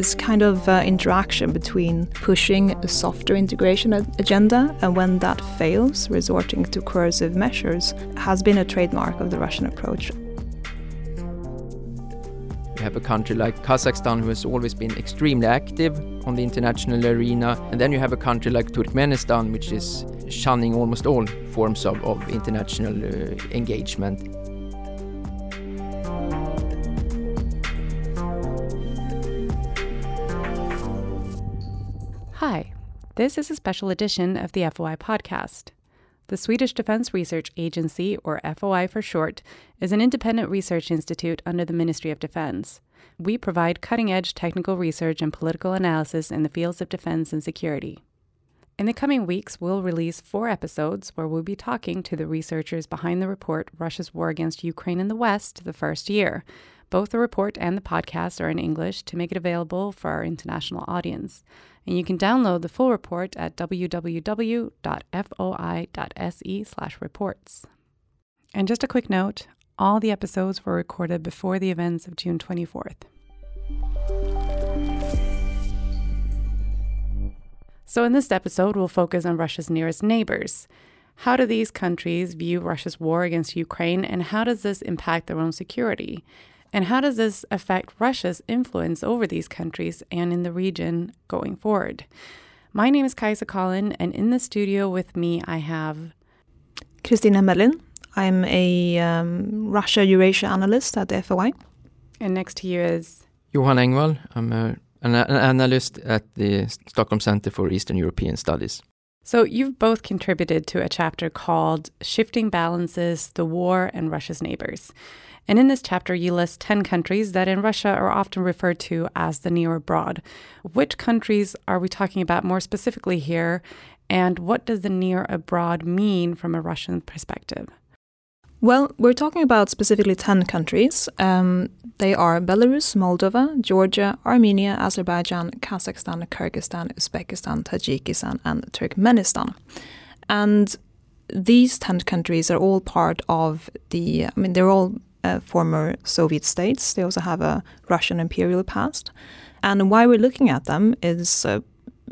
this kind of uh, interaction between pushing a softer integration agenda and when that fails, resorting to coercive measures has been a trademark of the Russian approach. You have a country like Kazakhstan who has always been extremely active on the international arena, and then you have a country like Turkmenistan which is shunning almost all forms of, of international uh, engagement. This is a special edition of the FOI podcast. The Swedish Defence Research Agency, or FOI for short, is an independent research institute under the Ministry of Defence. We provide cutting edge technical research and political analysis in the fields of defense and security. In the coming weeks, we'll release four episodes where we'll be talking to the researchers behind the report Russia's War Against Ukraine in the West, the first year. Both the report and the podcast are in English to make it available for our international audience and you can download the full report at www.foi.se/reports. And just a quick note, all the episodes were recorded before the events of June 24th. So, in this episode, we'll focus on Russia's nearest neighbors. How do these countries view Russia's war against Ukraine, and how does this impact their own security? And how does this affect Russia's influence over these countries and in the region going forward? My name is Kaisa Collin, and in the studio with me I have Kristina Melin. I'm a um, Russia Eurasia analyst at the FOI. And next to you is Johan Engvall. I'm a, an, an analyst at the Stockholm Center for Eastern European Studies. So, you've both contributed to a chapter called Shifting Balances The War and Russia's Neighbors. And in this chapter, you list 10 countries that in Russia are often referred to as the near abroad. Which countries are we talking about more specifically here? And what does the near abroad mean from a Russian perspective? Well, we're talking about specifically 10 countries. Um, they are Belarus, Moldova, Georgia, Armenia, Azerbaijan, Kazakhstan, Kyrgyzstan, Uzbekistan, Tajikistan, and Turkmenistan. And these 10 countries are all part of the, I mean, they're all uh, former Soviet states. They also have a Russian imperial past. And why we're looking at them is uh,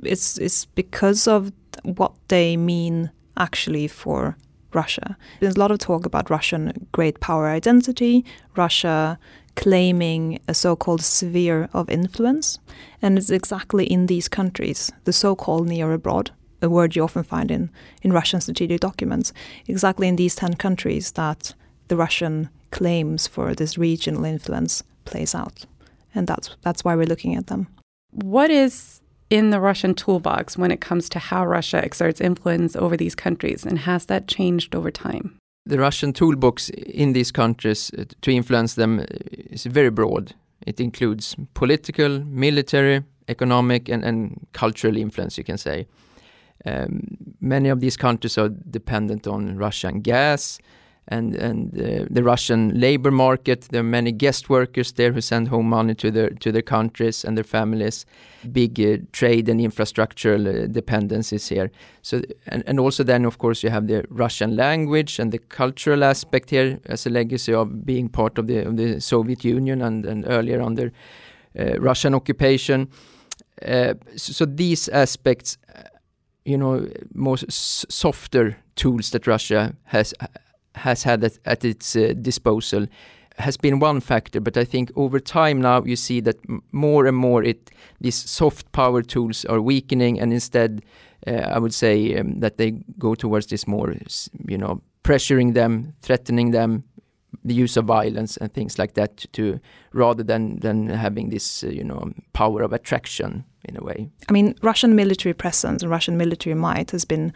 it's because of what they mean actually for Russia. There's a lot of talk about Russian great power identity, Russia claiming a so called sphere of influence. And it's exactly in these countries, the so called near abroad, a word you often find in, in Russian strategic documents, exactly in these 10 countries that the Russian claims for this regional influence plays out. And that's that's why we're looking at them. What is in the Russian toolbox when it comes to how Russia exerts influence over these countries and has that changed over time? The Russian toolbox in these countries uh, to influence them uh, is very broad. It includes political, military, economic, and, and cultural influence, you can say. Um, many of these countries are dependent on Russian gas, and and uh, the Russian labor market. There are many guest workers there who send home money to their to their countries and their families. Big uh, trade and infrastructural uh, dependencies here. So and, and also then of course you have the Russian language and the cultural aspect here as a legacy of being part of the of the Soviet Union and and earlier under uh, Russian occupation. Uh, so, these aspects, uh, you know, more softer tools that Russia has has had at, at its uh, disposal has been one factor, but I think over time now you see that more and more it these soft power tools are weakening, and instead uh, I would say um, that they go towards this more, you know, pressuring them, threatening them, the use of violence and things like that, to rather than than having this, uh, you know, power of attraction in a way. I mean, Russian military presence and Russian military might has been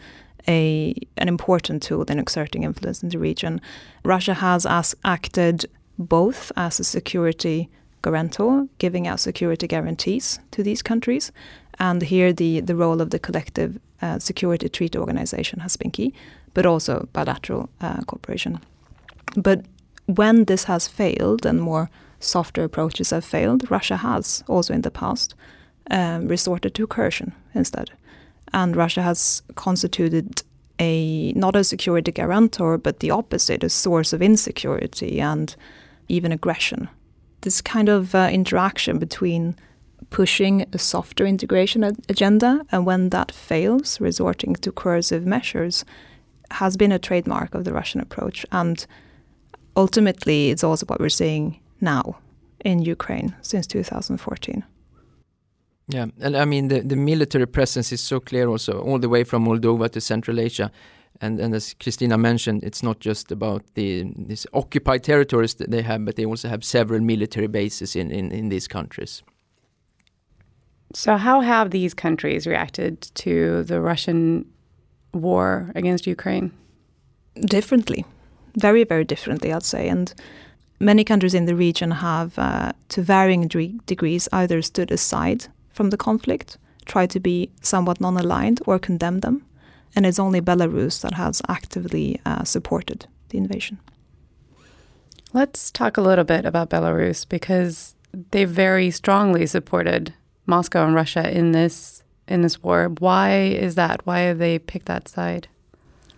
a an important tool in exerting influence in the region. Russia has as acted both as a security guarantor, giving out security guarantees to these countries, and here the, the role of the collective uh, security treaty organization has been key, but also bilateral uh, cooperation. But when this has failed and more softer approaches have failed, Russia has also in the past um, resorted to coercion instead and Russia has constituted a not a security guarantor, but the opposite, a source of insecurity and even aggression. This kind of uh, interaction between pushing a softer integration agenda and when that fails, resorting to coercive measures has been a trademark of the Russian approach. And ultimately, it's also what we're seeing now in Ukraine since 2014. Yeah, and I mean the the military presence is so clear also all the way from Moldova to Central Asia, and and as Kristina mentioned, it's not just about the these occupied territories that they have, but they also have several military bases in in, in these countries. So, how have these countries reacted to the Russian war against Ukraine? Differently, very very differently, I'd say, and many countries in the region have, uh, to varying degrees, either stood aside from the conflict, try to be somewhat non aligned, or condemn them. And it's only Belarus that has actively uh, supported the invasion. Let's talk a little bit about Belarus because they very strongly supported Moscow and Russia in this in this war. Why is that? Why have they picked that side?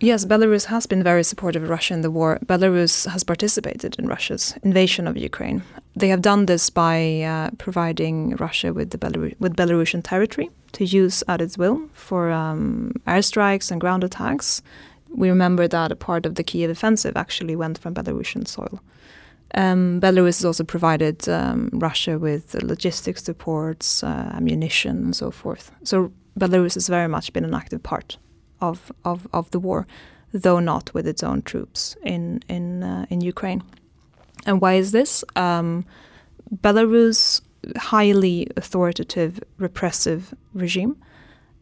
Yes, Belarus has been very supportive of Russia in the war. Belarus has participated in Russia's invasion of Ukraine. They have done this by uh, providing Russia with, the with Belarusian territory to use at its will for um, airstrikes and ground attacks. We remember that a part of the Kiev offensive actually went from Belarusian soil. Um, Belarus has also provided um, Russia with logistics supports, uh, ammunition, and so forth. So Belarus has very much been an active part of, of, of the war, though not with its own troops in in uh, in Ukraine. And why is this? Um, Belarus' highly authoritative, repressive regime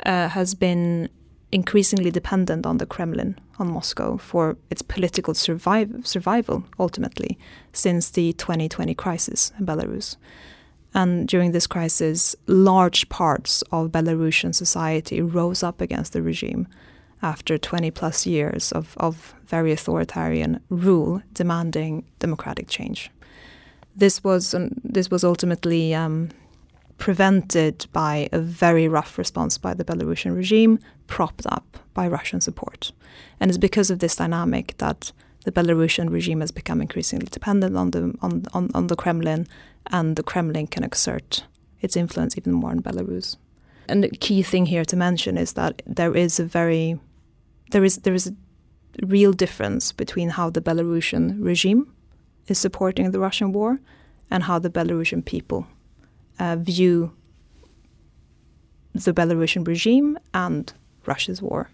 uh, has been increasingly dependent on the Kremlin, on Moscow, for its political survive, survival, ultimately, since the 2020 crisis in Belarus. And during this crisis, large parts of Belarusian society rose up against the regime after 20 plus years of, of very authoritarian rule demanding democratic change. This was, um, this was ultimately um, prevented by a very rough response by the Belarusian regime, propped up by Russian support. And it's because of this dynamic that the Belarusian regime has become increasingly dependent on the on, on, on the Kremlin, and the Kremlin can exert its influence even more in Belarus. And the key thing here to mention is that there is a very there is there is a real difference between how the Belarusian regime is supporting the Russian war and how the Belarusian people uh, view the Belarusian regime and Russia's war.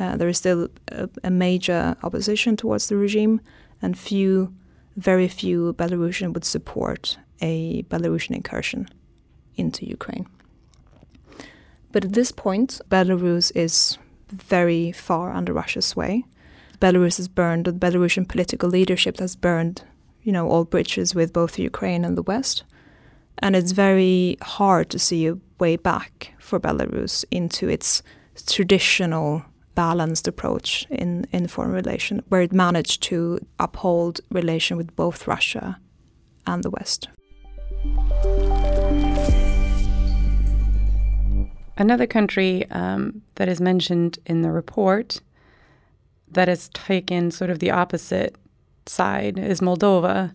Uh, there is still a, a, major opposition towards the regime, and few, very few Belarusian would support a Belarusian incursion into Ukraine. But at this point, Belarus is very far under Russia's sway. Belarus has burned, the Belarusian political leadership has burned, you know, all bridges with both Ukraine and the West. And it's very hard to see a way back for Belarus into its traditional balanced approach in, in foreign relation, where it managed to uphold relation with both Russia and the West. Another country um, that is mentioned in the report that has taken sort of the opposite side is Moldova,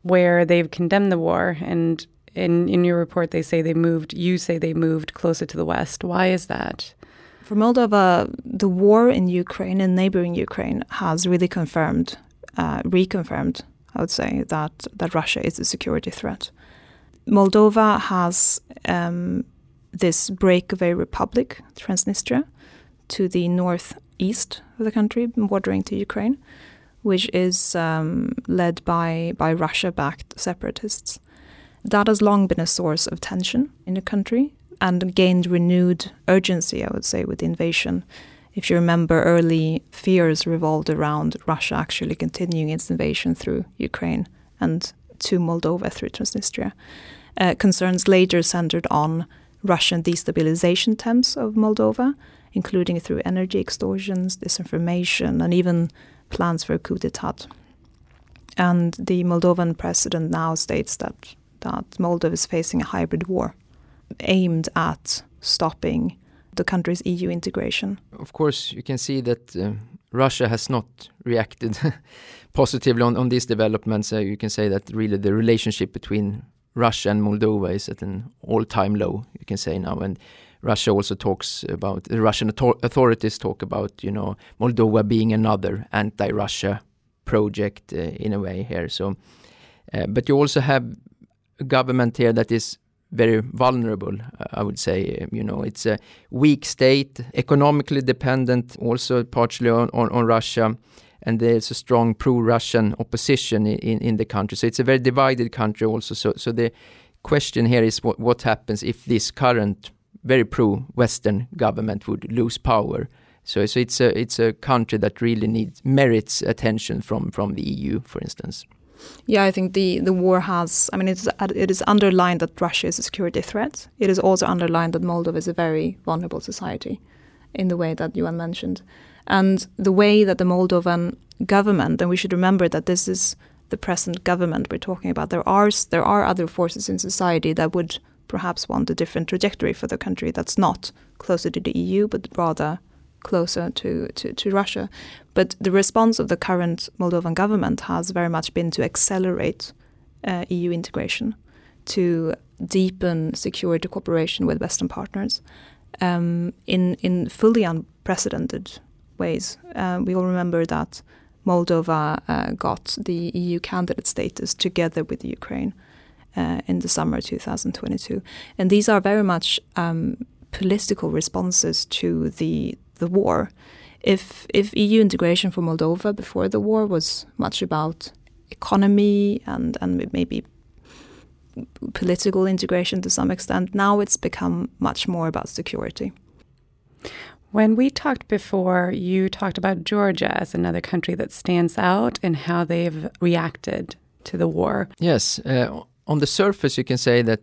where they've condemned the war. And in, in your report, they say they moved, you say they moved closer to the West. Why is that? For Moldova, the war in Ukraine and neighboring Ukraine has really confirmed, uh, reconfirmed, I would say, that, that Russia is a security threat. Moldova has um, this breakaway republic, Transnistria, to the northeast of the country, bordering to Ukraine, which is um, led by, by Russia backed separatists. That has long been a source of tension in the country and gained renewed urgency, I would say, with the invasion. If you remember, early fears revolved around Russia actually continuing its invasion through Ukraine and to Moldova through Transnistria. Uh, concerns later centered on Russian destabilization attempts of Moldova, including through energy extortions, disinformation, and even plans for a coup d'etat. And the Moldovan president now states that, that Moldova is facing a hybrid war aimed at stopping the country's EU integration? Of course, you can see that uh, Russia has not reacted positively on, on these developments. Uh, you can say that really the relationship between Russia and Moldova is at an all-time low. You can say now, and Russia also talks about the Russian authorities talk about you know Moldova being another anti-Russia project uh, in a way here. So, uh, but you also have a government here that is very vulnerable. I would say, you know, it's a weak state, economically dependent, also partially on, on, on Russia and there's a strong pro-Russian opposition in, in the country. So it's a very divided country also. So, so the question here is what, what happens if this current very pro-Western government would lose power. So, so it's a it's a country that really needs merits attention from from the EU, for instance. Yeah, I think the, the war has. I mean, it's it is underlined that Russia is a security threat. It is also underlined that Moldova is a very vulnerable society, in the way that Johan mentioned. And the way that the Moldovan government, and we should remember that this is the present government we're talking about, there are, there are other forces in society that would perhaps want a different trajectory for the country that's not closer to the EU, but rather closer to, to, to Russia. But the response of the current Moldovan government has very much been to accelerate uh, EU integration, to deepen security cooperation with Western partners um, in, in fully unprecedented ways. Uh, we all remember that Moldova uh, got the EU candidate status together with Ukraine uh, in the summer 2022, and these are very much um, political responses to the the war. If if EU integration for Moldova before the war was much about economy and and maybe political integration to some extent, now it's become much more about security. When we talked before, you talked about Georgia as another country that stands out and how they've reacted to the war. Yes, uh, on the surface, you can say that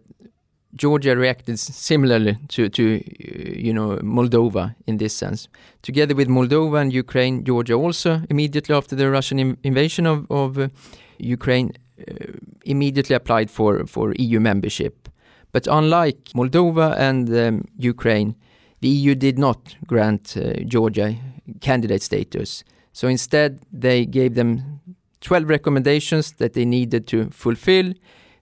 Georgia reacted similarly to, to uh, you know Moldova in this sense. Together with Moldova and Ukraine, Georgia also immediately after the Russian invasion of, of uh, Ukraine uh, immediately applied for, for EU membership. But unlike Moldova and um, Ukraine, the EU did not grant uh, Georgia candidate status. So instead, they gave them 12 recommendations that they needed to fulfill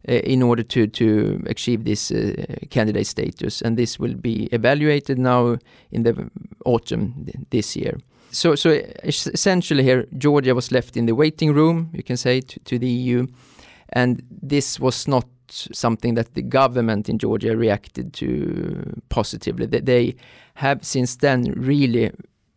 uh, in order to, to achieve this uh, candidate status. And this will be evaluated now in the autumn this year. So, so essentially here, Georgia was left in the waiting room, you can say, to, to the EU. And this was not something that the government in Georgia reacted to positively. They have since then really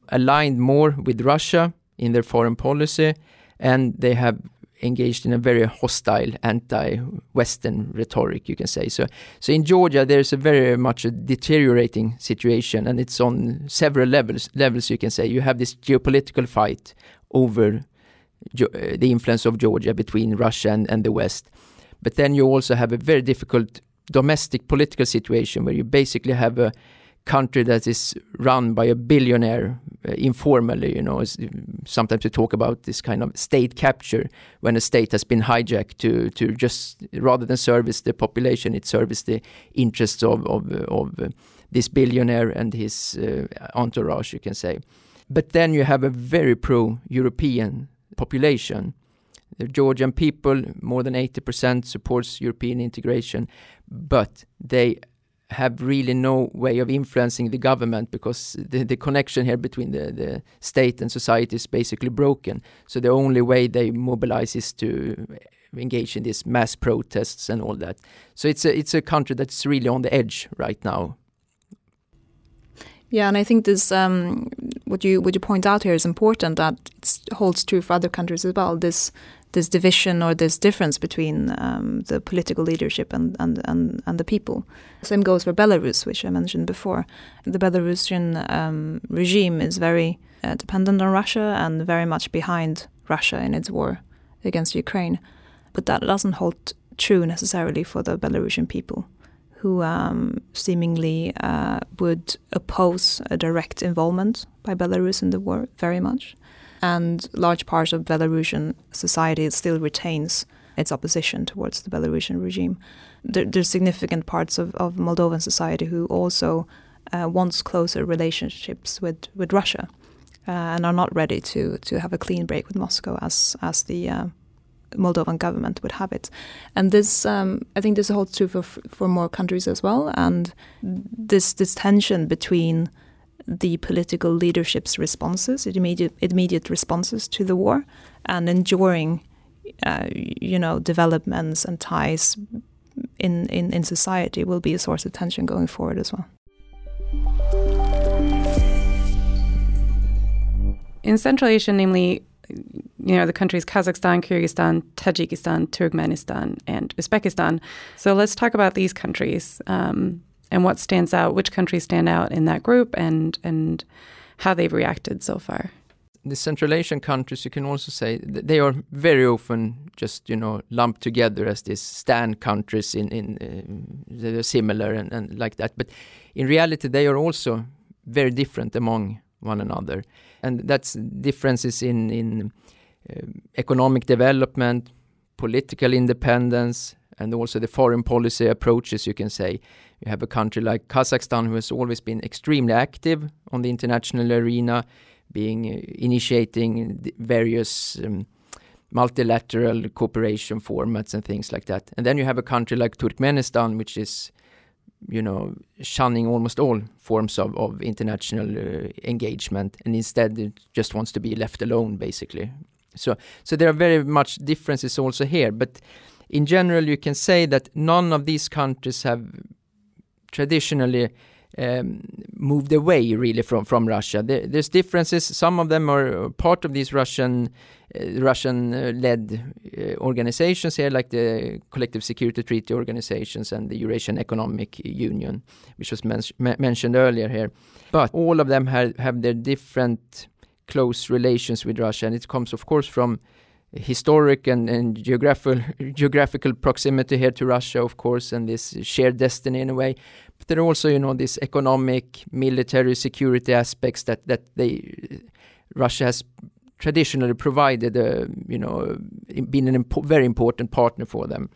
aligned more with Russia in their foreign policy, and they have engaged in a very hostile anti-Western rhetoric, you can say. So, so in Georgia, there's a very much a deteriorating situation, and it's on several levels. Levels, you can say. You have this geopolitical fight over the influence of Georgia between Russia and, and the West. But then you also have a very difficult domestic political situation where you basically have a country that is run by a billionaire uh, informally you know sometimes we talk about this kind of state capture when a state has been hijacked to to just rather than service the population it serves the interests of of, of uh, this billionaire and his uh, entourage you can say. But then you have a very pro european population the Georgian people, more than 80% supports European integration, but they have really no way of influencing the government because the, the connection here between the, the state and society is basically broken. So the only way they mobilize is to engage in these mass protests and all that. So it's a it's a country that's really on the edge right now. Yeah, and I think this um, what you what you point out here is important that it holds true for other countries as well. This this division or this difference between um, the political leadership and, and, and, and, the people. Same goes for Belarus, which I mentioned before. The Belarusian um, regime is very uh, dependent on Russia and very much behind Russia in its war against Ukraine. But that doesn't hold true necessarily for the Belarusian people, who um, seemingly uh, would oppose a direct involvement by Belarus in the war very much and large part of Belarusian society still retains its opposition towards the Belarusian regime. There, there's significant parts of, of Moldovan society who also uh, wants closer relationships with with Russia, uh, and are not ready to to have a clean break with Moscow as as the uh, Moldovan government would have it. And this, um, I think, this holds true for for more countries as well. And this this tension between the political leadership's responses, immediate immediate responses to the war, and enduring, uh, you know, developments and ties in, in in society will be a source of tension going forward as well. In Central Asia, namely you know, the countries Kazakhstan, Kyrgyzstan, Tajikistan, Turkmenistan, and Uzbekistan. So let's talk about these countries um, and what stands out, which countries stand out in that group, and and how they've reacted so far. The Central Asian countries, you can also say they are very often just you know lumped together as these stand countries in in uh, they're similar and, and like that. But in reality, they are also very different among one another, and that's differences in in uh, economic development, political independence, and also the foreign policy approaches. You can say you have a country like Kazakhstan who has always been extremely active on the international arena, being uh, initiating various. Um, multilateral cooperation formats and things like that. And then you have a country like Turkmenistan, which is you know, shunning almost all forms of, of international uh, engagement and instead it just wants to be left alone basically. So, so there are very much differences also here, but in general you can say that none of these countries have traditionally um, moved away really from from Russia. There, there's differences. Some of them are part of these Russian uh, Russian uh, led uh, organizations here, like the Collective Security Treaty organizations and the Eurasian Economic Union, which was men mentioned earlier here. But all of them have have their different close relations with Russia, and it comes, of course, from historic and, and geographical geographical proximity here to Russia, of course, and this shared destiny in a way. But there are also, you know, these economic, military, security aspects that that they Russia has traditionally provided, a, you know, been an impo very important partner for them.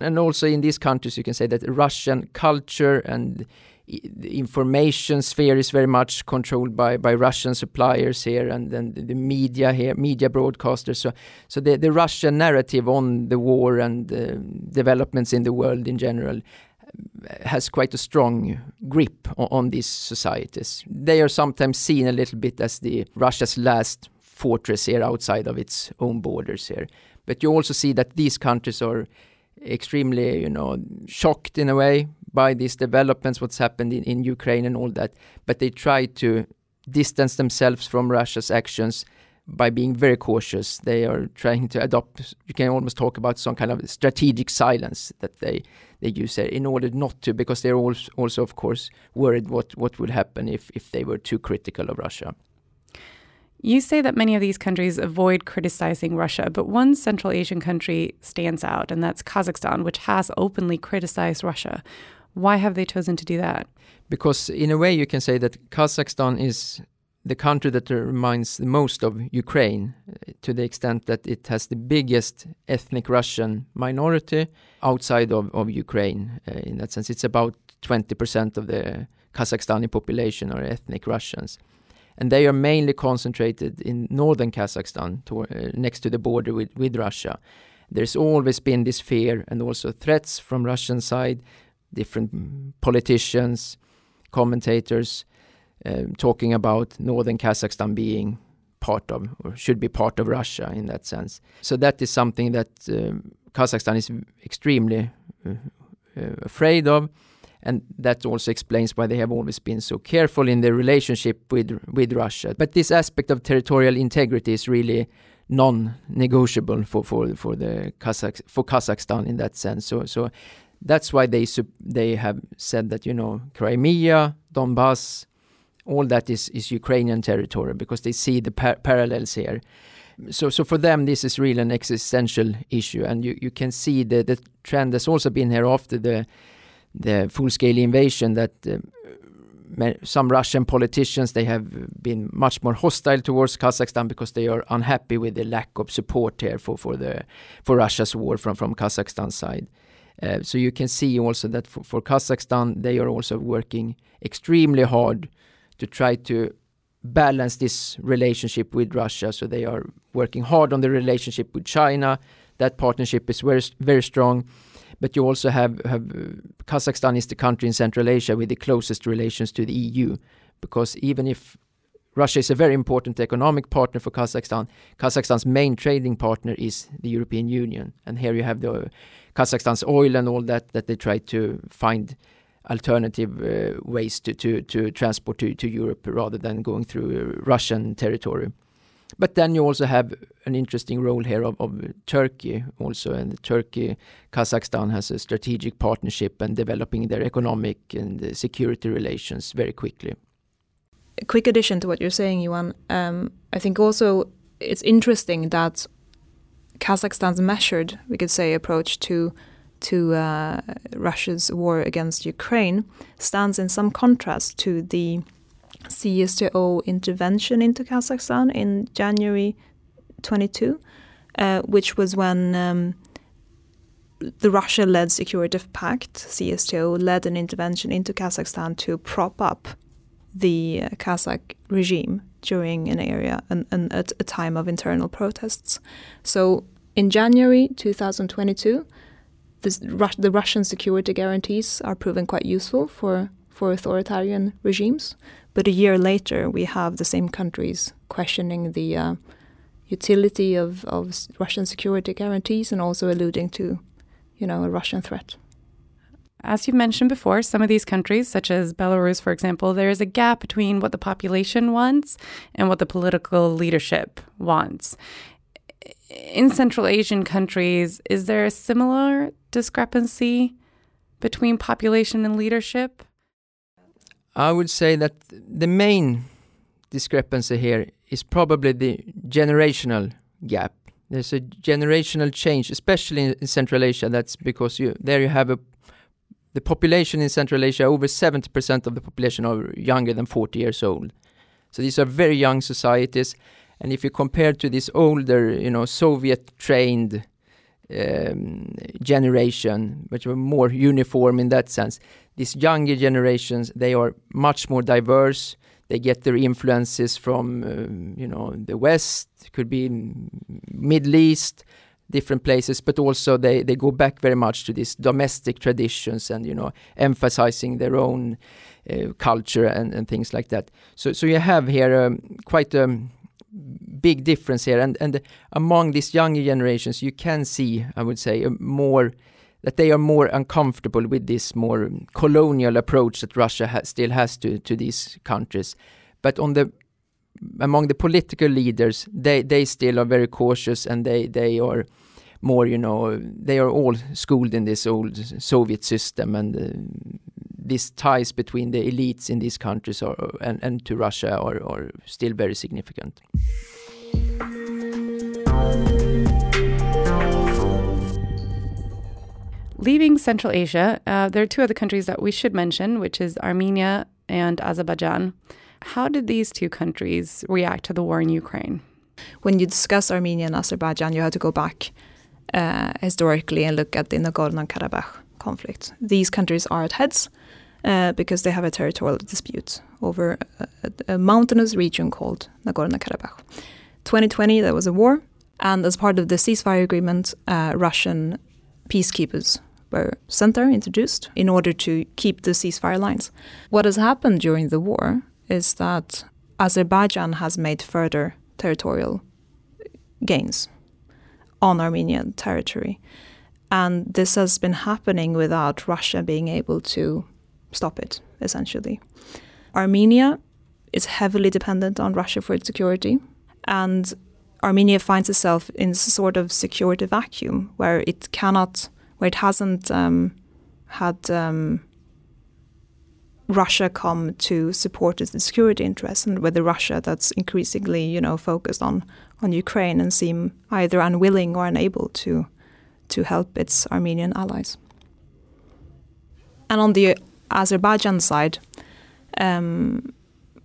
And also in these countries, you can say that Russian culture and the information sphere is very much controlled by by Russian suppliers here and then the media here media broadcasters. So so the the Russian narrative on the war and uh, developments in the world in general uh, has quite a strong grip on, on, these societies. They are sometimes seen a little bit as the Russia's last fortress here outside of its own borders here. But you also see that these countries are extremely you know shocked in a way by these developments, what's happened in, in Ukraine and all that, but they try to distance themselves from Russia's actions by being very cautious. They are trying to adopt, you can almost talk about some kind of strategic silence that they, they use there in order not to, because they're also, also of course, worried what, what would happen if, if they were too critical of Russia. You say that many of these countries avoid criticizing Russia, but one Central Asian country stands out, and that's Kazakhstan, which has openly criticized Russia. Why have they chosen to do that? Because, in a way, you can say that Kazakhstan is the country that reminds the most of Ukraine to the extent that it has the biggest ethnic Russian minority outside of, of Ukraine. Uh, in that sense, it's about 20% of the Kazakhstani population are ethnic Russians. And they are mainly concentrated in northern Kazakhstan, to, uh, next to the border with, with Russia. There's always been this fear and also threats from Russian side different politicians, commentators uh, talking about northern Kazakhstan being part of or should be part of Russia in that sense. So that is something that uh, Kazakhstan is extremely uh, uh, afraid of and that also explains why they have always been so careful in their relationship with with Russia. But this aspect of territorial integrity is really non-negotiable for for for the Kazakh for Kazakhstan in that sense. So so that's why they they have said that you know Crimea, Donbass, all that is is Ukrainian territory because they see the par parallels here. So so for them this is really an existential issue, and you you can see the the trend has also been here after the the full scale invasion that. Uh, some Russian politicians they have been much more hostile towards Kazakhstan because they are unhappy with the lack of support here for, for the for Russia's war from from Kazakhstan side so you can see also that for, for Kazakhstan, they are also working extremely hard to try to balance this relationship with Russia. So they are working hard on the relationship with China. That partnership is very very strong. But you also have, have uh, Kazakhstan is the country in Central Asia with the closest relations to the EU, because even if Russia is a very important economic partner for Kazakhstan. Kazakhstan's main trading partner is the European Union, and here you have the Kazakhstan's oil and all that that they try to find alternative uh, ways to, to, to transport to, to Europe rather than going through Russian territory. But then you also have an interesting role here of, of Turkey also, and Turkey, Kazakhstan has a strategic partnership and developing their economic and security relations very quickly. A quick addition to what you're saying, Johan. Um, I think also it's interesting that Kazakhstan's measured, we could say, approach to to uh, Russia's war against Ukraine stands in some contrast to the CSTO intervention into Kazakhstan in January 22, uh, which was when um, the Russia led Security Pact, CSTO, led an intervention into Kazakhstan to prop up the Kazakh regime during an area and, and at a time of internal protests. So in January 2022, this, the Russian security guarantees are proven quite useful for, for authoritarian regimes. But a year later, we have the same countries questioning the uh, utility of, of Russian security guarantees and also alluding to, you know, a Russian threat. As you've mentioned before, some of these countries, such as Belarus, for example, there is a gap between what the population wants and what the political leadership wants. In Central Asian countries, is there a similar discrepancy between population and leadership? I would say that the main discrepancy here is probably the generational gap. There's a generational change, especially in Central Asia. That's because you there you have a the population in Central Asia, over 70% of the population are younger than 40 years old. So these are very young societies. And if you compare to this older, you know, Soviet-trained um, generation, which were more uniform in that sense, these younger generations, they are much more diverse. They get their influences from, uh, you know, the West, could be Middle East, different places, but also they, they go back very much to these domestic traditions and you know emphasizing their own uh, culture and, and things like that. So so you have here um, quite a big difference here, and and among these younger generations, you can see, I would say, more that they are more uncomfortable with this more colonial approach that Russia ha still has to to these countries. But on the among the political leaders, they they still are very cautious and they they are more, you know, they are all schooled in this old Soviet system and uh, these ties between the elites in these countries are, and, and to Russia are, are still very significant. Leaving Central Asia, uh, there are two other countries that we should mention, which is Armenia and Azerbaijan. How did these two countries react to the war in Ukraine? When you discuss Armenia and Azerbaijan, you have to go back uh, historically and look at the Nagorno-Karabakh conflict. These countries are at heads uh, because they have a territorial dispute over a, a mountainous region called Nagorno-Karabakh. 2020, there was a war, and as part of the ceasefire agreement, uh, Russian peacekeepers were sent there, introduced, in order to keep the ceasefire lines. What has happened during the war is that Azerbaijan has made further territorial gains on Armenian territory. And this has been happening without Russia being able to stop it, essentially. Armenia is heavily dependent on Russia for its security, and Armenia finds itself in a sort of security vacuum where it cannot, where it hasn't um, had um, Russia come to support its security interests, and whether Russia that's increasingly, you know, focused on on Ukraine and seem either unwilling or unable to to help its Armenian allies. And on the Azerbaijan side, um,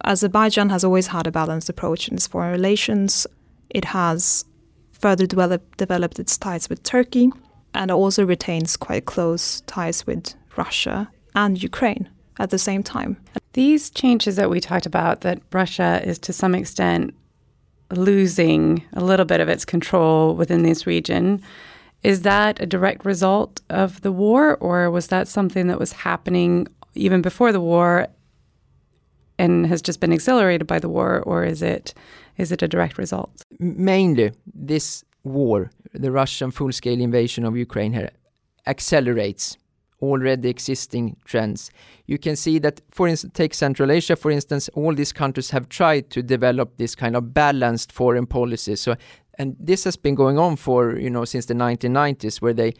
Azerbaijan has always had a balanced approach in its foreign relations. It has further develop, developed its ties with Turkey, and also retains quite close ties with Russia and Ukraine at the same time. These changes that we talked about, that Russia is to some extent losing a little bit of its control within this region, is that a direct result of the war, or was that something that was happening even before the war and has just been accelerated by the war, or is it is it a direct result? Mainly, this war, the Russian full-scale invasion of Ukraine, here accelerates already existing trends. You can see that, for instance, take Central Asia, for instance, all these countries have tried to develop this kind of balanced foreign policy. So, and this has been going on for, you know, since the 1990s, where they,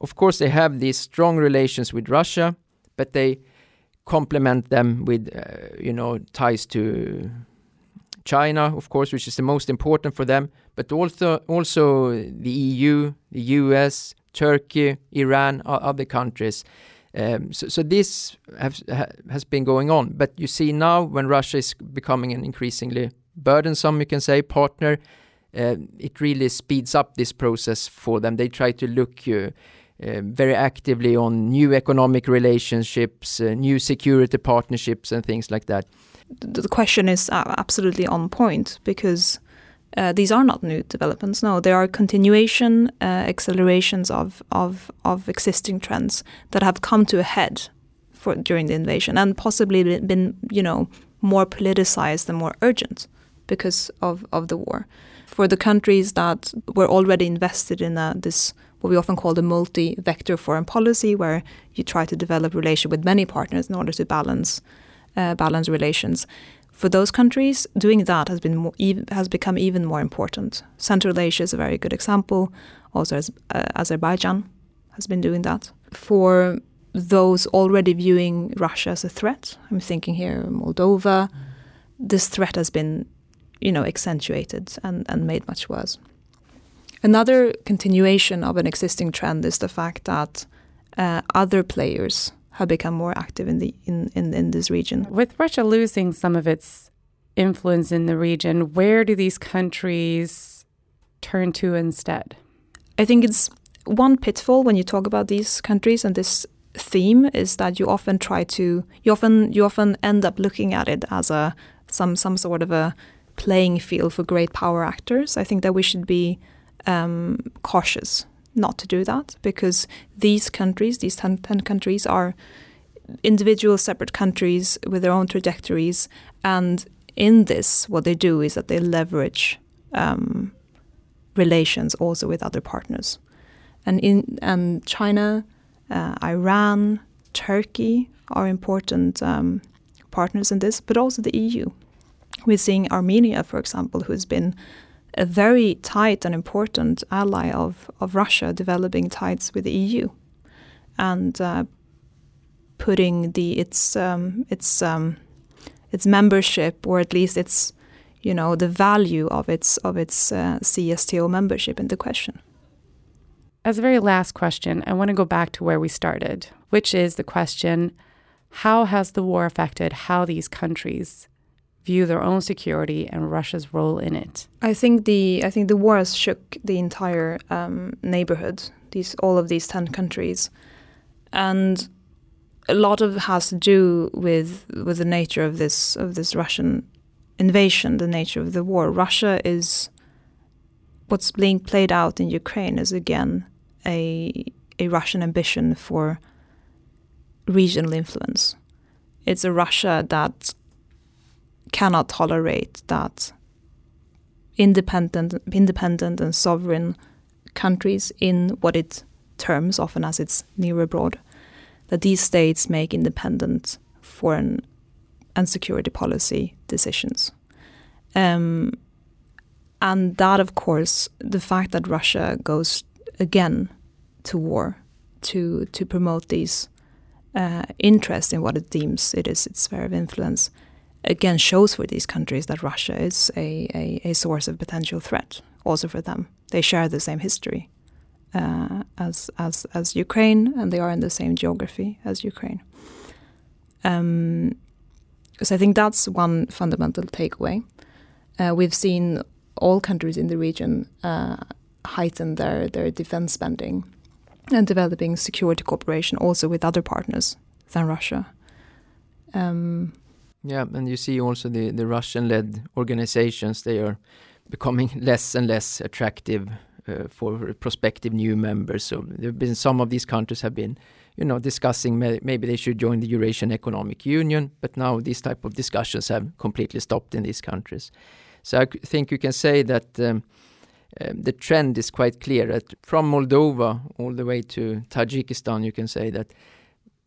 of course, they have these strong relations with Russia, but they complement them with, uh, you know, ties to China, of course, which is the most important for them, but also also the EU, the US, Turkey, Iran, other countries. Um, so, so, this has, has been going on. But you see now when Russia is becoming an increasingly burdensome, you can say, partner, uh, it really speeds up this process for them. They try to look uh, uh, very actively on new economic relationships, uh, new security partnerships, and things like that. The question is absolutely on point because uh, these are not new developments. No, they are continuation, uh, accelerations of, of of existing trends that have come to a head for during the invasion and possibly been, you know, more politicized and more urgent because of, of the war. For the countries that were already invested in uh, this, what we often call the multi-vector foreign policy, where you try to develop relation with many partners in order to balance uh, balance relations for those countries, doing that has been more, has become even more important. Central Asia is a very good example. Also, as, uh, Azerbaijan has been doing that. For those already viewing Russia as a threat, I'm thinking here Moldova. This threat has been, you know, accentuated and, and made much worse. Another continuation of an existing trend is the fact that uh, other players have become more active in the in, in, in this region. With Russia losing some of its influence in the region, where do these countries turn to instead? I think it's one pitfall when you talk about these countries and this theme is that you often try to you often you often end up looking at it as a some some sort of a playing field for great power actors. I think that we should be um, cautious not to do that because these countries, these 10, 10 countries, are individual separate countries with their own trajectories. And in this, what they do is that they leverage um, relations also with other partners. And in and China, uh, Iran, Turkey are important um, partners in this, but also the EU. We're seeing Armenia, for example, who's been a very tight and important ally of, of Russia developing ties with the EU and uh, putting the its um, its um, its membership or at least its you know the value of its of its uh, CSTO membership into question. As a very last question, I want to go back to where we started, which is the question: How has the war affected how these countries view their own security and Russia's role in it? I think the I think the war has shook the entire um, neighborhood. These all of these ten countries, and a lot of it has to do with with the nature of this of this Russian invasion, the nature of the war. Russia is what's being played out in Ukraine is again a a Russian ambition for regional influence. It's a Russia that cannot tolerate that independent, independent and sovereign countries in what it terms often as its near abroad, that these states make independent foreign and security policy decisions. Um, and that, of course, the fact that Russia goes again to war to to promote these uh, interests in what it deems it is its sphere of influence again shows for these countries that Russia is a, a, a source of potential threat also for them. They share the same history uh, as, as, as Ukraine, and they are in the same geography as Ukraine. Um, so I think that's one fundamental takeaway. Uh, we've seen all countries in the region uh, heighten their, their defense spending and developing security cooperation also with other partners than Russia. Um, yeah, and you see also the, the Russian-led organizations, they are becoming less and less attractive uh, for prospective new members. So there have been some of these countries have been, you know, discussing may, maybe they should join the Eurasian Economic Union, but now these type of discussions have completely stopped in these countries. So I think you can say that um, um, the trend is quite clear that from Moldova all the way to Tajikistan, you can say that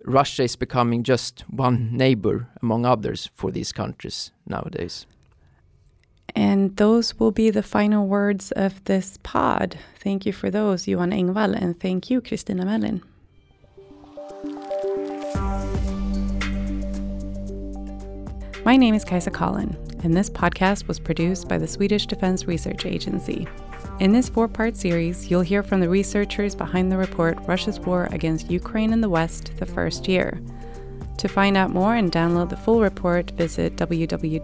Russia is becoming just one neighbor among others for these countries nowadays. And those will be the final words of this pod. Thank you for those, Johan Engvall, and thank you, Kristina Melin. My name is Kaisa Collin, and this podcast was produced by the Swedish Defense Research Agency. In this four part series, you'll hear from the researchers behind the report Russia's War Against Ukraine in the West, the First Year. To find out more and download the full report, visit www.foi.se.